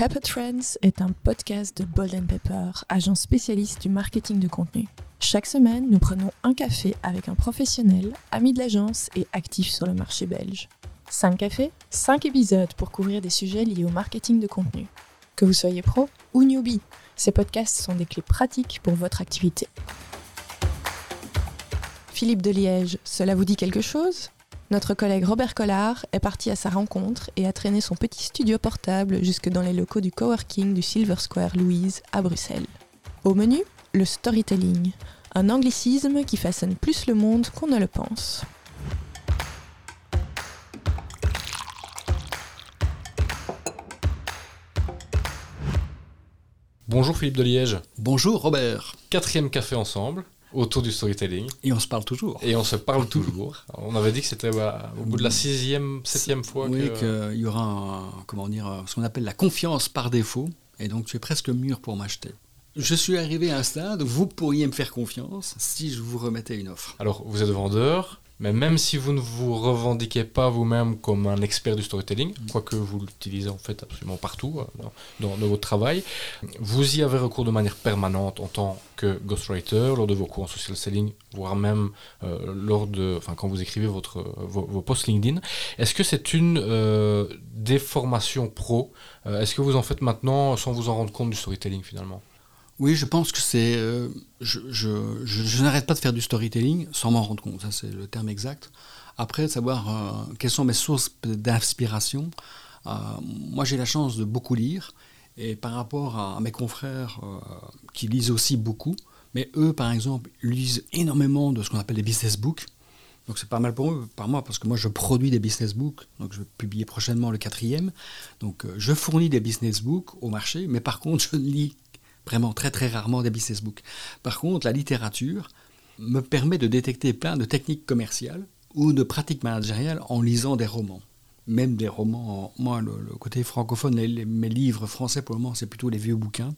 Pepper Trends est un podcast de Bold Pepper, agence spécialiste du marketing de contenu. Chaque semaine, nous prenons un café avec un professionnel, ami de l'agence et actif sur le marché belge. 5 cafés, 5 épisodes pour couvrir des sujets liés au marketing de contenu. Que vous soyez pro ou newbie, ces podcasts sont des clés pratiques pour votre activité. Philippe de Liège, cela vous dit quelque chose? Notre collègue Robert Collard est parti à sa rencontre et a traîné son petit studio portable jusque dans les locaux du coworking du Silver Square Louise à Bruxelles. Au menu, le storytelling, un anglicisme qui façonne plus le monde qu'on ne le pense. Bonjour Philippe de Liège. Bonjour Robert. Quatrième café ensemble autour du storytelling. Et on se parle toujours. Et on se parle toujours. on avait dit que c'était bah, au bout de la sixième, septième fois oui, qu'il y aura comment dire, ce qu'on appelle la confiance par défaut. Et donc tu es presque mûr pour m'acheter. Je suis arrivé à un stade où vous pourriez me faire confiance si je vous remettais une offre. Alors, vous êtes vendeur, mais même si vous ne vous revendiquez pas vous-même comme un expert du storytelling, mm. quoique vous l'utilisez en fait absolument partout euh, dans, votre travail, vous y avez recours de manière permanente en tant que ghostwriter, lors de vos cours en social selling, voire même euh, lors de, enfin, quand vous écrivez votre, vos, posts LinkedIn. Est-ce que c'est une euh, déformation pro? Est-ce que vous en faites maintenant sans vous en rendre compte du storytelling finalement? Oui, je pense que c'est. Euh, je, n'arrête pas de faire du storytelling sans m'en rendre compte, ça c'est le terme exact. Après, de savoir euh, quelles sont mes sources d'inspiration. Euh, moi, j'ai la chance de beaucoup lire, et par rapport à, mes confrères qui lisent aussi beaucoup, mais eux, par exemple, lisent énormément de ce qu'on appelle des business books. Donc c'est pas mal pour eux, par moi, parce que moi je produis des business books, donc je vais publier prochainement le quatrième. Donc je fournis des business books au marché, mais par contre je lis vraiment très très rarement des business books. Par contre, la littérature me permet de détecter plein de techniques commerciales ou de pratiques managériales en lisant des romans. Même des romans, moi le, côté francophone, mes livres français pour le moment c'est plutôt les vieux bouquins.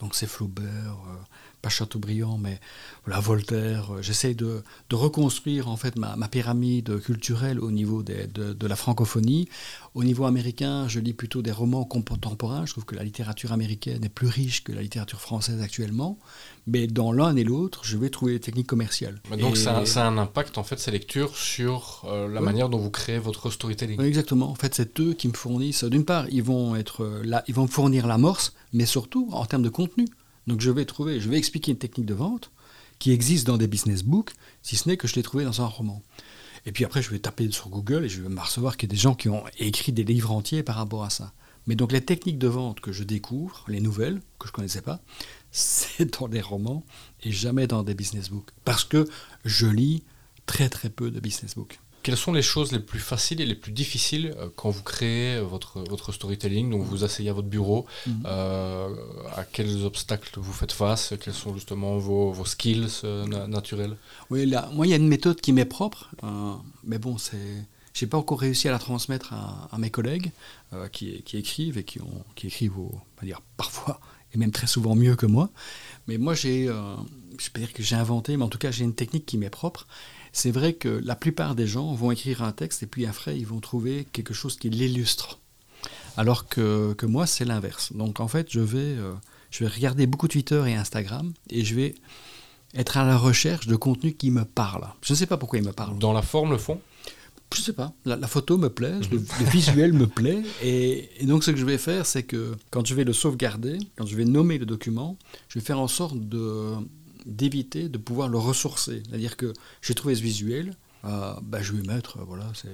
Donc c'est Flaubert, euh, pas Chateaubriand, mais la Voltaire. Euh, j'essaie de, reconstruire en fait ma, pyramide culturelle au niveau de, la francophonie. Au niveau américain, je lis plutôt des romans contemporains. Je trouve que la littérature américaine est plus riche que la littérature française actuellement. Mais dans l'un et l'autre, je vais trouver des techniques commerciales. donc ça, a un impact en fait ces lectures sur euh, la manière dont vous créez votre storytelling. exactement. En fait, c'est eux qui me fournissent. D'une part, ils vont être là, ils vont me fournir l'amorce, mais surtout en termes de contenu. Donc je vais trouver, je vais expliquer une technique de vente qui existe dans des business books, si ce n'est que je l'ai trouvé dans un roman. Et puis après, je vais taper sur Google et je vais m'apercevoir qu'il y a des gens qui ont écrit des livres entiers par rapport à ça. Mais donc les techniques de vente que je découvre, les nouvelles, que je ne connaissais pas, c'est dans des romans et jamais dans des business books. Parce que je lis très très peu de business books. Quelles sont les choses les plus faciles et les plus difficiles euh, quand vous créez votre, votre storytelling Donc vous asseyez à votre bureau, mhm. euh, à quels obstacles vous faites face Quels sont justement vos, vos skills euh, naturels? Oui, là, moi il y a une méthode qui m'est propre, mais bon, c'est... Je n'ai pas encore réussi à la transmettre à, mes collègues qui, qui, écrivent et qui, ont, qui écrivent, on va dire, parfois et même très souvent mieux que moi. Mais moi, j'ai, je peux dire que j'ai inventé, mais en tout cas, j'ai une technique qui m'est propre c'est vrai que la plupart des gens vont écrire un texte et puis après, ils vont trouver quelque chose qui l'illustre. Alors que, que moi, c'est l'inverse. Donc en fait, je vais, euh, je vais regarder beaucoup Twitter et Instagram et je vais être à la recherche de contenu qui me parle. Je ne sais pas pourquoi il me parle. Dans la forme, le fond? Je ne sais pas. La, photo me plaît, le, visuel me plaît. Et, et, donc, ce que je vais faire, c'est que quand je vais le sauvegarder, quand je vais nommer le document, je vais faire en sorte de, d'éviter de pouvoir le ressourcer. C'est-à-dire que j'ai trouvé ce visuel, euh, bah, je vais mettre, euh, voilà, c'est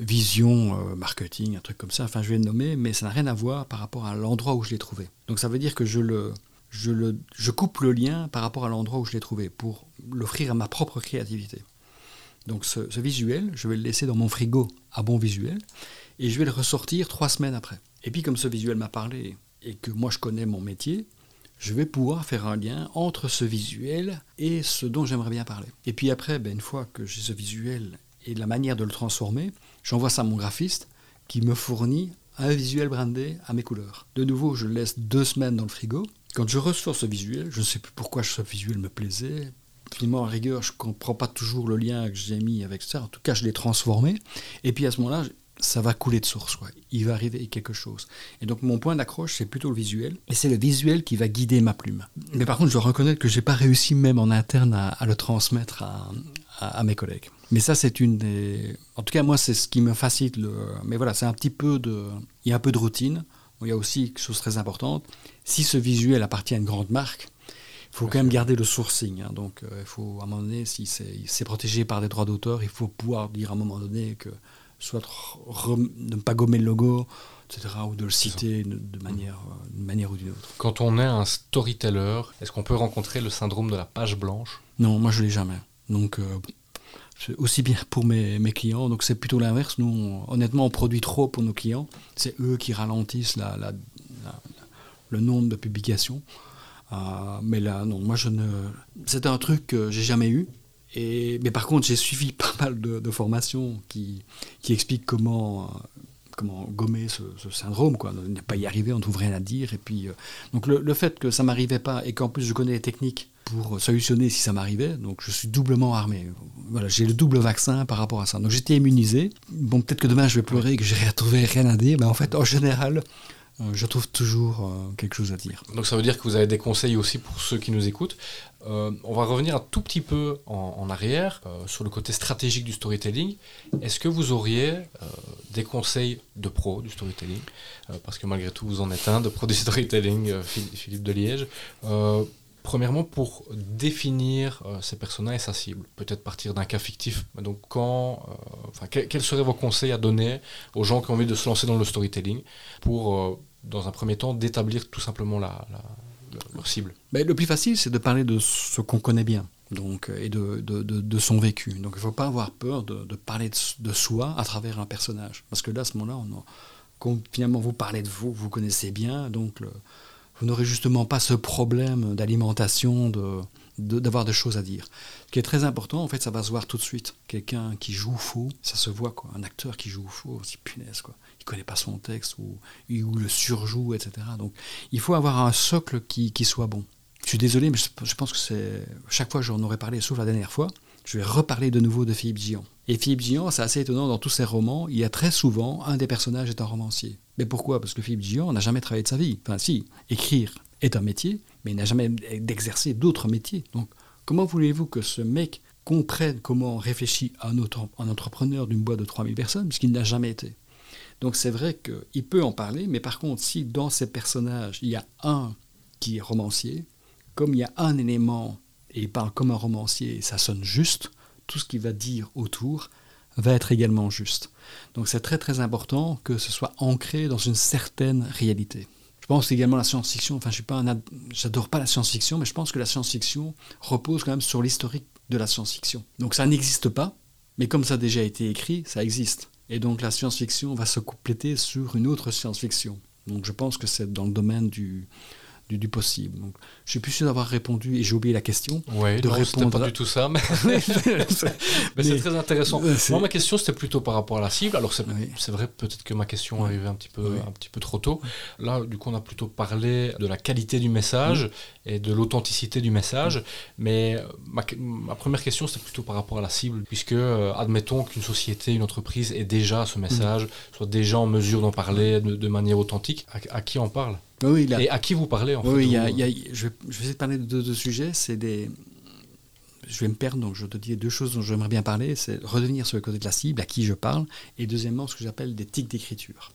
vision, euh, marketing, un truc comme ça, enfin je vais le nommer, mais ça n'a rien à voir par rapport à l'endroit où je l'ai trouvé. Donc ça veut dire que je, le, je, le, je coupe le lien par rapport à l'endroit où je l'ai trouvé pour l'offrir à ma propre créativité. Donc ce, visuel, je vais le laisser dans mon frigo à bon visuel, et je vais le ressortir trois semaines après. Et puis comme ce visuel m'a parlé, et que moi je connais mon métier, je vais pouvoir faire un lien entre ce visuel et ce dont j'aimerais bien parler. Et puis après, ben, une fois que j'ai ce visuel et la manière de le transformer, j'envoie ça à mon graphiste qui me fournit un visuel brandé à mes couleurs. De nouveau, je le laisse deux semaines dans le frigo. Quand je ressors ce visuel, je ne sais plus pourquoi ce visuel me plaisait. Finalement, en rigueur, je ne comprends pas toujours le lien que j'ai mis avec ça. En tout cas, je l'ai transformé. Et puis à ce moment-là, ça va couler de source. Quoi. Il va arriver quelque chose. Et donc mon point d'accroche, c'est plutôt le visuel. Et c'est le visuel qui va guider ma plume. Mais par contre, je dois reconnaître que j'ai pas réussi même en interne à, le transmettre à, à, mes collègues. Mais ça, c'est une des... En tout cas, moi, c'est ce qui me facilite le... Mais voilà, c'est un petit peu de... Il y a un peu de routine. Il y a aussi quelque chose de très importante. Si ce visuel appartient à une grande marque, il faut quand même garder le sourcing. Hein. Donc, euh, il faut, à un moment donné, si c'est protégé par des droits d'auteur, il faut pouvoir dire à un moment donné que soit de ne pas gommer le logo, etc., ou de le citer de, manière, d'une manière ou d'une autre. Quand on est un storyteller, est-ce qu'on peut rencontrer le syndrome de la page blanche? Non, moi je l'ai jamais. Donc, euh, c'est aussi bien pour mes, mes clients. Donc, c'est plutôt l'inverse. Nous, honnêtement, on produit trop pour nos clients. C'est eux qui ralentissent la, la, le nombre de publications. Euh, mais là, non, moi je ne. C'est un truc que j'ai jamais eu. Mais par contre, j'ai suivi pas mal de, formations qui, qui expliquent comment, comment gommer ce, syndrome, quoi. Ne pas y arriver, on ne trouve rien à dire. Et puis, euh, donc le, fait que ça m'arrivait pas et qu'en plus je connais les techniques pour solutionner si ça m'arrivait, donc je suis doublement armé. Voilà, j'ai le double vaccin par rapport à ça. Donc j'étais immunisé. Bon, peut-être que demain je vais pleurer et que j'ai retrouvé rien à dire, mais en fait, en général, euh, je trouve toujours euh, quelque chose à dire. Donc ça veut dire que vous avez des conseils aussi pour ceux qui nous écoutent. Euh, on va revenir un tout petit peu en, arrière sur le côté stratégique du storytelling. Est-ce que vous auriez des conseils de pro du storytelling? Parce que malgré tout, vous en êtes un de pro du storytelling, Philippe de Liège. Premièrement, pour définir ces personnages et sa cible, peut-être partir d'un cas fictif. Donc, quand, quels seraient vos conseils à donner aux gens qui ont envie de se lancer dans le storytelling pour dans un premier temps, d'établir tout simplement la, leur cible Mais Le plus facile, c'est de parler de ce qu'on connaît bien donc, et de, de, de, son vécu. Donc il ne faut pas avoir peur de, parler de, soi à travers un personnage. Parce que là, à ce moment-là, on quand finalement vous parlez de vous, vous connaissez bien, donc vous n'aurez justement pas ce problème d'alimentation, de, d'avoir des choses à dire. Ce qui est très important, en fait, ça va se voir tout de suite. Quelqu'un qui joue faux, ça se voit, quoi. Un acteur qui joue faux, c'est punaise, quoi. Il connaît pas son texte ou, ou le surjoue, etc. Donc, il faut avoir un socle qui, qui soit bon. Je suis désolé, mais je, pense que c'est. Chaque fois, j'en aurais parlé, sauf la dernière fois, je vais reparler de nouveau de Philippe Gillon. Et Philippe Gillon, c'est assez étonnant, dans tous ses romans, il y a très souvent un des personnages est un romancier. Mais pourquoi? Parce que Philippe Gillon n'a jamais travaillé de sa vie. Enfin, si, écrire est un métier, mais il n'a jamais d'exercer d'autres métiers. Donc, comment voulez-vous que ce mec comprenne comment réfléchit un, un entrepreneur d'une boîte de 3000 personnes, puisqu'il n'a jamais été? Donc, c'est vrai qu'il peut en parler, mais par contre, si dans ces personnages, il y a un qui est romancier, comme il y a un élément et il parle comme un romancier et ça sonne juste, tout ce qu'il va dire autour va être également juste. Donc c'est très très important que ce soit ancré dans une certaine réalité. Pense également la science-fiction. Enfin, je suis pas j'adore pas la science-fiction, mais je pense que la science-fiction repose quand même sur l'historique de la science-fiction. Donc ça n'existe pas, mais comme ça a déjà été écrit, ça existe. Et donc la science-fiction va se compléter sur une autre science-fiction. Donc je pense que c'est dans le domaine du, du, possible. Donc, je suis plus sûr d'avoir répondu et j'ai oublié la question. Oui, de non, répondre pas du tout ça, mais, c'est très intéressant. Moi, ma question c'était plutôt par rapport à la cible. Alors c'est vrai peut-être que ma question arrivait un petit peu un petit peu trop tôt. Là, du coup, on a plutôt parlé de la qualité du message et de l'authenticité du message. Mais ma, ma première question c'était plutôt par rapport à la cible, puisque euh, admettons qu'une société, une entreprise ait déjà ce message, soit déjà en mesure d'en parler de, manière authentique. à qui on parle? Oui, Et à qui vous parlez en oui, fait je, vais, essayer de parler de deux, sujets. C'est des, je vais me perdre, donc je te dis deux choses dont j'aimerais bien parler. C'est revenir sur le côté de la cible, à qui je parle, et deuxièmement, ce que j'appelle des tics d'écriture.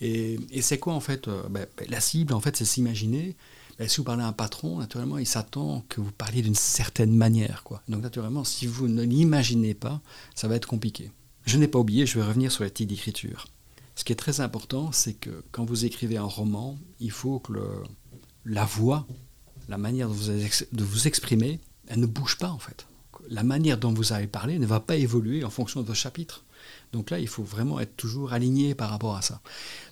Et, c'est quoi en fait euh, ben, ben, La cible, en fait, c'est s'imaginer. Ben, si vous parlez à un patron, naturellement, il s'attend que vous parliez d'une certaine manière. Quoi. Donc, naturellement, si vous ne l'imaginez pas, ça va être compliqué. Je n'ai pas oublié, je vais revenir sur les tics d'écriture. Ce qui est très important, c'est que quand vous écrivez un roman, il faut que la voix, la manière de vous, exprimer, elle ne bouge pas en fait. La manière dont vous avez parlé ne va pas évoluer en fonction de vos chapitres. Donc là, il faut vraiment être toujours aligné par rapport à ça.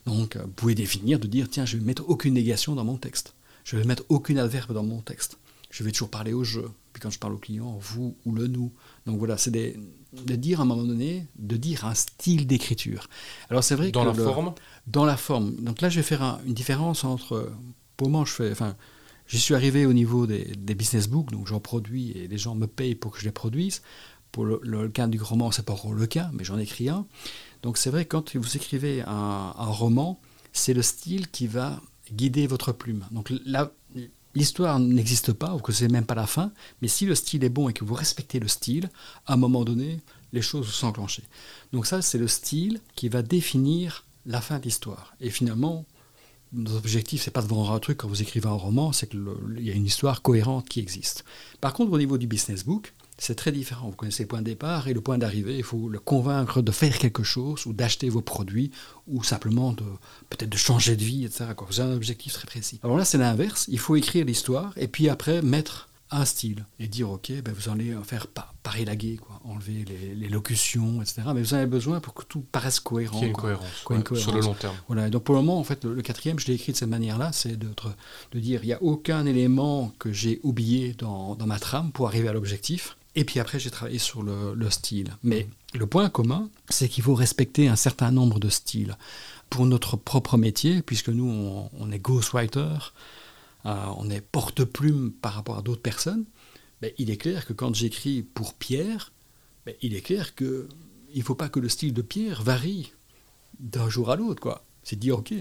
Donc, vous pouvez définir de dire, tiens, je vais mettre aucune négation dans mon texte. Je vais mettre aucune adverbe dans mon texte. Je vais toujours parler au jeu. Puis quand je parle au client, vous ou le nous. Donc voilà, c'est des, de dire à un moment donné, de dire un style d'écriture. Alors c'est vrai dans la forme? Dans la forme. Donc là, je vais faire une différence entre. Pour moi, je fais. Enfin, j'y suis arrivé au niveau des, business books, donc j'en produis et les gens me payent pour que je les produise. pour le, le cas du roman, c'est pas le cas, mais j'en écris un. Donc c'est vrai, quand vous écrivez un, un roman, c'est le style qui va guider votre plume. Donc là, l'histoire n'existe pas, ou que c'est même pas la fin, mais si le style est bon et que vous respectez le style, à un moment donné, les choses vont s'enclencher. Donc ça, c'est le style qui va définir la fin de l'histoire. Et finalement, notre objectif, c'est pas de vendre un truc quand vous écrivez un roman, c'est qu'il y a une histoire cohérente qui existe. Par contre, au niveau du business book, c'est très différent. Vous connaissez le point de départ et le point d'arrivée. Il faut le convaincre de faire quelque chose ou d'acheter vos produits ou simplement de peut-être de changer de vie, etc. Vous avez un objectif très précis. Alors là, c'est l'inverse. Il faut écrire l'histoire et puis après mettre un style et dire ok ben vous allez faire pa laguer quoi enlever les, locutions etc mais vous avez besoin pour que tout paraisse cohérent Qu'il y ait une cohérence, sur le long terme voilà donc pour le moment en fait le, quatrième je l'ai écrit de cette manière là c'est de, de dire il n'y a aucun élément que j'ai oublié dans, dans ma trame pour arriver à l'objectif et puis après, j'ai travaillé sur le, style. Mais le point commun, c'est qu'il faut respecter un certain nombre de styles. Pour notre propre métier, puisque nous, on, est ghostwriter, euh, on est porte-plume par rapport à d'autres personnes, ben, il est clair que quand j'écris pour Pierre, ben, il est clair qu'il ne faut pas que le style de Pierre varie d'un jour à l'autre. quoi. C'est dire, OK,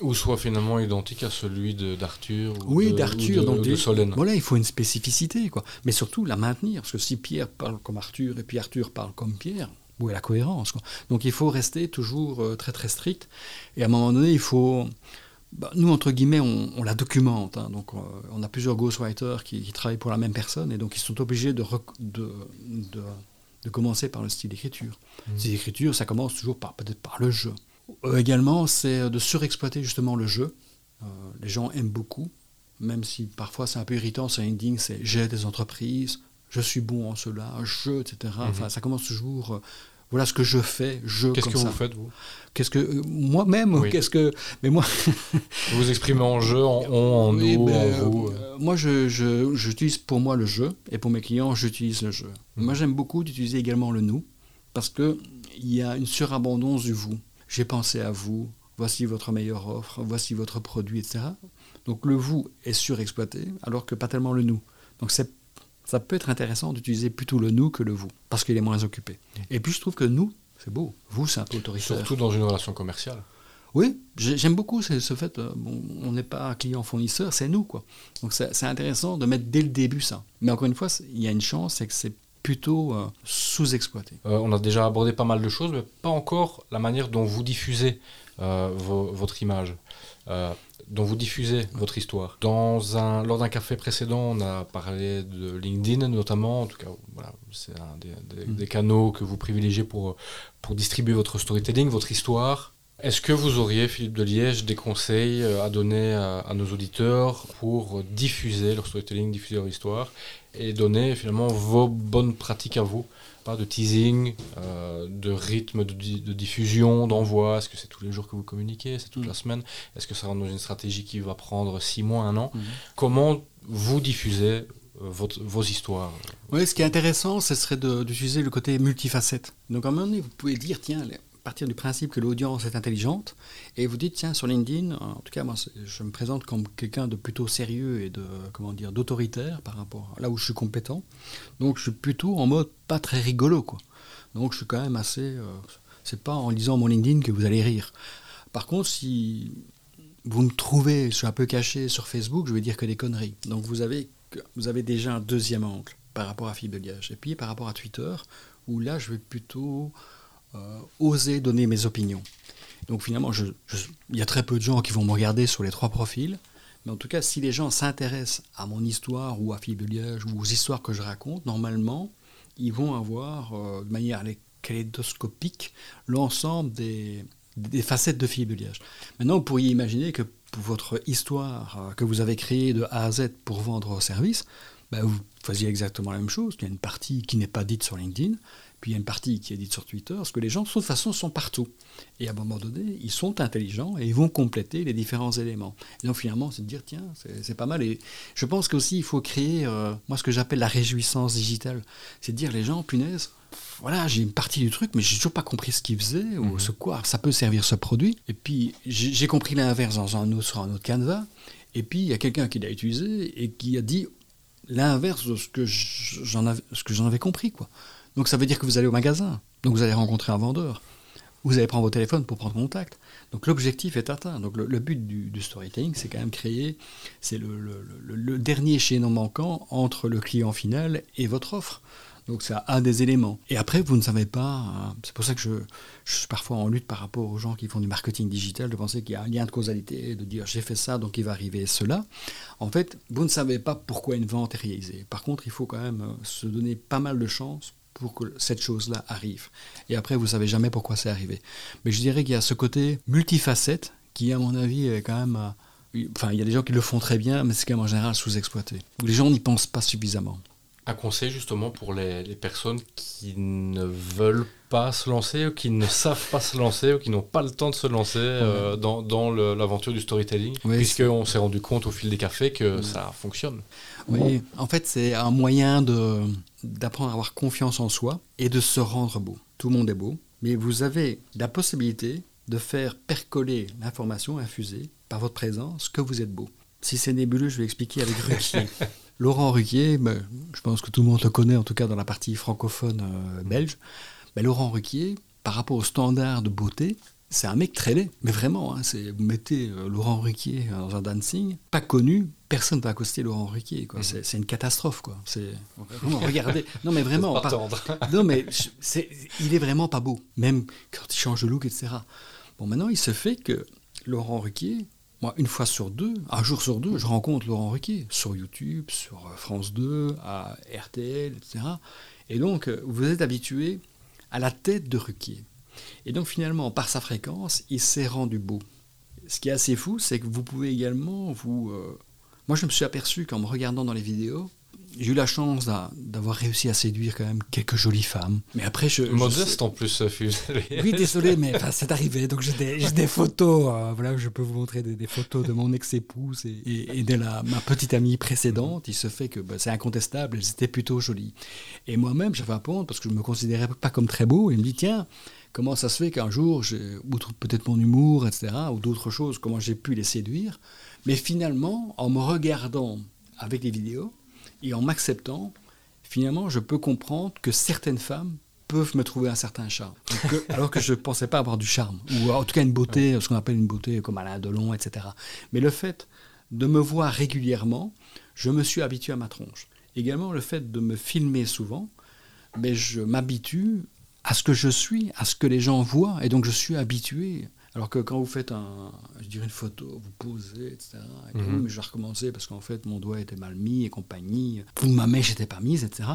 ou soit finalement identique à celui d'Arthur Oui, d'Arthur, donc de Solène. Voilà, il faut une spécificité, quoi. Mais surtout la maintenir, parce que si Pierre parle comme Arthur et puis Arthur parle comme Pierre, où est la cohérence quoi. Donc il faut rester toujours euh, très très strict. Et à un moment donné, il faut. Bah, nous, entre guillemets, on, la documente. Hein. donc, euh, on a plusieurs ghostwriters qui, qui, travaillent pour la même personne, et donc ils sont obligés de, de, de, commencer par le style d'écriture. Mmh. Style d'écriture, ça commence toujours par peut-être par le jeu. Euh, également, c'est de surexploiter justement le jeu. Euh, les gens aiment beaucoup, même si parfois c'est un peu irritant sur LinkedIn, c'est j'ai des entreprises, je suis bon en cela, je, etc. Mhm. Enfin, ça commence toujours. Euh, voilà ce que je fais, je. Qu'est-ce que vous faites vous? Qu'est-ce que moi-même Qu'est-ce que mais moi Vous vous exprimez en jeu, en on, en nous, ben, en vous. moi, je, j'utilise pour moi le jeu et pour mes clients, j'utilise le jeu. Mhm. Moi, j'aime beaucoup d'utiliser également le nous parce que il y a une surabondance du vous j'ai pensé à vous, voici votre meilleure offre, voici votre produit, etc. Donc le vous est surexploité, alors que pas tellement le nous. Donc ça peut être intéressant d'utiliser plutôt le nous que le vous, parce qu'il est moins occupé. Et puis je trouve que nous, c'est beau. Vous, c'est un peu autoritaire. Surtout dans une relation commerciale. Oui, j'aime beaucoup ce, fait, euh, on n'est pas client-fournisseur, c'est nous. quoi. Donc c'est intéressant de mettre dès le début ça. Mais encore une fois, il y a une chance, c'est que c'est plutôt euh, sous-exploité. Euh, on a déjà abordé pas mal de choses, mais pas encore la manière dont vous diffusez euh, votre image, dont vous diffusez votre histoire. Dans un, lors d'un café précédent, on a parlé de LinkedIn notamment, en tout cas, voilà, c'est un des, mm. des, canaux que vous privilégiez pour, pour distribuer votre storytelling, votre histoire. Est-ce que vous auriez, Philippe de Liège, des conseils à donner à, à nos auditeurs pour diffuser leur storytelling, diffuser leur histoire et donner finalement vos bonnes pratiques à vous? Pas de teasing, euh, de rythme de, diffusion, d'envoi. Est-ce que c'est tous les jours que vous communiquez C'est toute mm. la semaine? Est-ce que ça rentre dans une stratégie qui va prendre six mois, un an? Mm. Comment vous diffusez euh, votre, vos histoires? Oui, ce qui est intéressant, ce serait d'utiliser le côté multifacette. Donc à un moment donné, vous pouvez dire, tiens, partir du principe que l'audience est intelligente et vous dites tiens sur LinkedIn en tout cas moi je me présente comme quelqu'un de plutôt sérieux et de comment dire d'autoritaire par rapport à là où je suis compétent. Donc je suis plutôt en mode pas très rigolo quoi. Donc je suis quand même assez euh, c'est pas en lisant mon LinkedIn que vous allez rire. Par contre si vous me trouvez je suis un peu caché sur Facebook je vais dire que des conneries. Donc vous avez vous avez déjà un deuxième angle par rapport à Fibeliage et puis par rapport à Twitter où là je vais plutôt oser donner mes opinions. Donc finalement, il y a très peu de gens qui vont me regarder sur les trois profils. Mais en tout cas, si les gens s'intéressent à mon histoire ou à Fibeliège ou aux histoires que je raconte, normalement, ils vont avoir euh, de manière kaléidoscopique l'ensemble des, facettes de Fibeliège. Maintenant, vous pourriez imaginer que pour votre histoire euh, que vous avez créée de A à Z pour vendre vos services, ben, vous faisiez exactement la même chose. Il y a une partie qui n'est pas dite sur LinkedIn, puis il y a une partie qui est dite sur Twitter, parce que les gens, de toute façon, sont partout. Et à un moment donné, ils sont intelligents et ils vont compléter les différents éléments. Et donc finalement, c'est de dire, tiens, c'est pas mal. Et je pense qu'aussi, il faut créer, euh, moi, ce que j'appelle la réjouissance digitale. C'est de dire, les gens, punaise, voilà, j'ai une partie du truc, mais j'ai toujours pas compris ce qu'il faisait ou mhm. ce quoi ça peut servir ce produit. Et puis, j'ai compris l'inverse dans un autre, sur un autre canevas. Et puis, il y a quelqu'un qui l'a utilisé et qui a dit l'inverse de ce que j'en avais, ce que j'en avais compris, quoi. Donc ça veut dire que vous allez au magasin, donc vous allez rencontrer un vendeur, vous allez prendre vos téléphones pour prendre contact. Donc l'objectif est atteint. Donc le, but du, storytelling, c'est quand même créer, c'est le, dernier chaînon manquant entre le client final et votre offre. Donc c'est un des éléments. Et après, vous ne savez pas, hein, c'est pour ça que je, suis parfois en lutte par rapport aux gens qui font du marketing digital, de penser qu'il y a un lien de causalité, de dire j'ai fait ça, donc il va arriver cela. En fait, vous ne savez pas pourquoi une vente est réalisée. Par contre, il faut quand même euh, se donner pas mal de chances pour que cette chose-là arrive. Et après, vous savez jamais pourquoi c'est arrivé. Mais je dirais qu'il y a ce côté multifacette qui, à mon avis, est quand même... Euh, enfin, il y a des gens qui le font très bien, mais c'est quand même en général sous-exploité. les gens n'y pensent pas suffisamment un conseil justement pour les, personnes qui ne veulent pas se lancer ou qui ne savent pas se lancer ou qui n'ont pas le temps de se lancer euh, dans, l'aventure du storytelling puisqu'on s'est rendu compte au fil des cafés que ça fonctionne. Oui, en fait c'est un moyen d'apprendre à avoir confiance en soi et de se rendre beau. Tout le monde est beau, mais vous avez la possibilité de faire percoler l'information infusée par votre présence que vous êtes beau. Si c'est nébuleux, je vais expliquer avec Ruquier. Laurent Ruquier, ben, je pense que tout le monde le connaît, en tout cas dans la partie francophone euh, belge. Ben, Laurent Ruquier, par rapport au standard de beauté, c'est un mec très laid. Mais vraiment, hein, vous mettez euh, Laurent Ruquier dans un dancing, pas connu, personne ne va accoster Laurent Ruquier. Mhm. C'est une catastrophe. Quoi. regardez. Non, mais vraiment. Pas non, mais il est vraiment pas beau. Même quand il change de look, etc. Bon, maintenant, il se fait que Laurent Ruquier, moi, une fois sur deux, un jour sur deux, je rencontre Laurent Ruquier sur YouTube, sur euh, France 2, à RTL, etc. Et donc, euh, vous êtes habitué à la tête de Ruquier. Et donc, finalement, par sa fréquence, il s'est rendu beau. Ce qui est assez fou, c'est que vous pouvez également vous. Euh, moi, je me suis aperçu qu'en me regardant dans les vidéos, j'ai eu la chance d'avoir réussi à séduire quand même quelques jolies femmes. Mais après, je. Modeste en plus, oui, désolé, mais c'est arrivé. Donc j'ai des, des, photos. Euh, voilà, je peux vous montrer des, photos de mon ex-épouse et, et, de la, ma petite amie précédente. Il se fait que bah, c'est incontestable, elles étaient plutôt jolies. Et moi-même, j'avais un honte parce que je me considérais pas comme très beau. Et il me dit tiens, comment ça se fait qu'un jour, outre peut-être mon humour, etc., ou d'autres choses, comment j'ai pu les séduire? Mais finalement, en me regardant avec les vidéos, et en m'acceptant, finalement, je peux comprendre que certaines femmes peuvent me trouver un certain charme. alors que je ne pensais pas avoir du charme, ou en tout cas une beauté, ce qu'on appelle une beauté comme Alain Delon, etc. Mais le fait de me voir régulièrement, je me suis habitué à ma tronche. Également, le fait de me filmer souvent, mais ben, je m'habitue à ce que je suis, à ce que les gens voient, et donc je suis habitué alors que quand vous faites un, je dirais une photo, vous posez, etc. Et mhm. mais je vais recommencer parce qu'en fait mon doigt était mal mis et compagnie, ou ma mèche n'était pas mise, etc.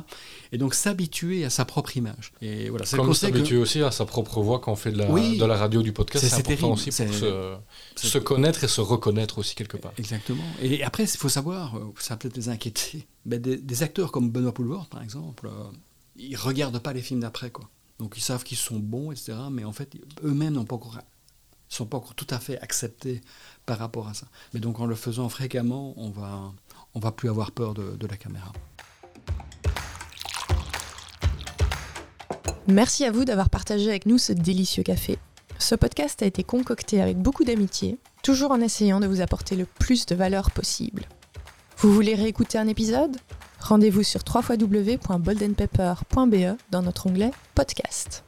Et donc s'habituer à sa propre image. Et voilà, c'est Comme s'habituer aussi à sa propre voix quand on fait de la, de la radio, du podcast, c'est important aussi pour se, se, connaître et se reconnaître aussi quelque part. Exactement. Et après, il faut savoir, euh, ça va peut-être les inquiéter, mais des, acteurs comme Benoît Poulvord, par exemple, euh, ils regardent pas les films d'après, quoi. Donc ils savent qu'ils sont bons, etc. Mais en fait, eux-mêmes n'ont pas encore sont pas encore tout à fait acceptés par rapport à ça. Mais donc en le faisant fréquemment, on va, on va plus avoir peur de, de la caméra. Merci à vous d'avoir partagé avec nous ce délicieux café. Ce podcast a été concocté avec beaucoup d'amitié, toujours en essayant de vous apporter le plus de valeur possible. Vous voulez réécouter un épisode? Rendez-vous sur www.boldenpepper.be dans notre onglet Podcast.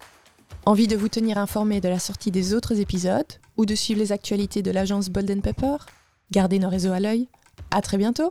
Envie de vous tenir informé de la sortie des autres épisodes ou de suivre les actualités de l'agence Bolden Pepper Gardez nos réseaux à l'œil. À très bientôt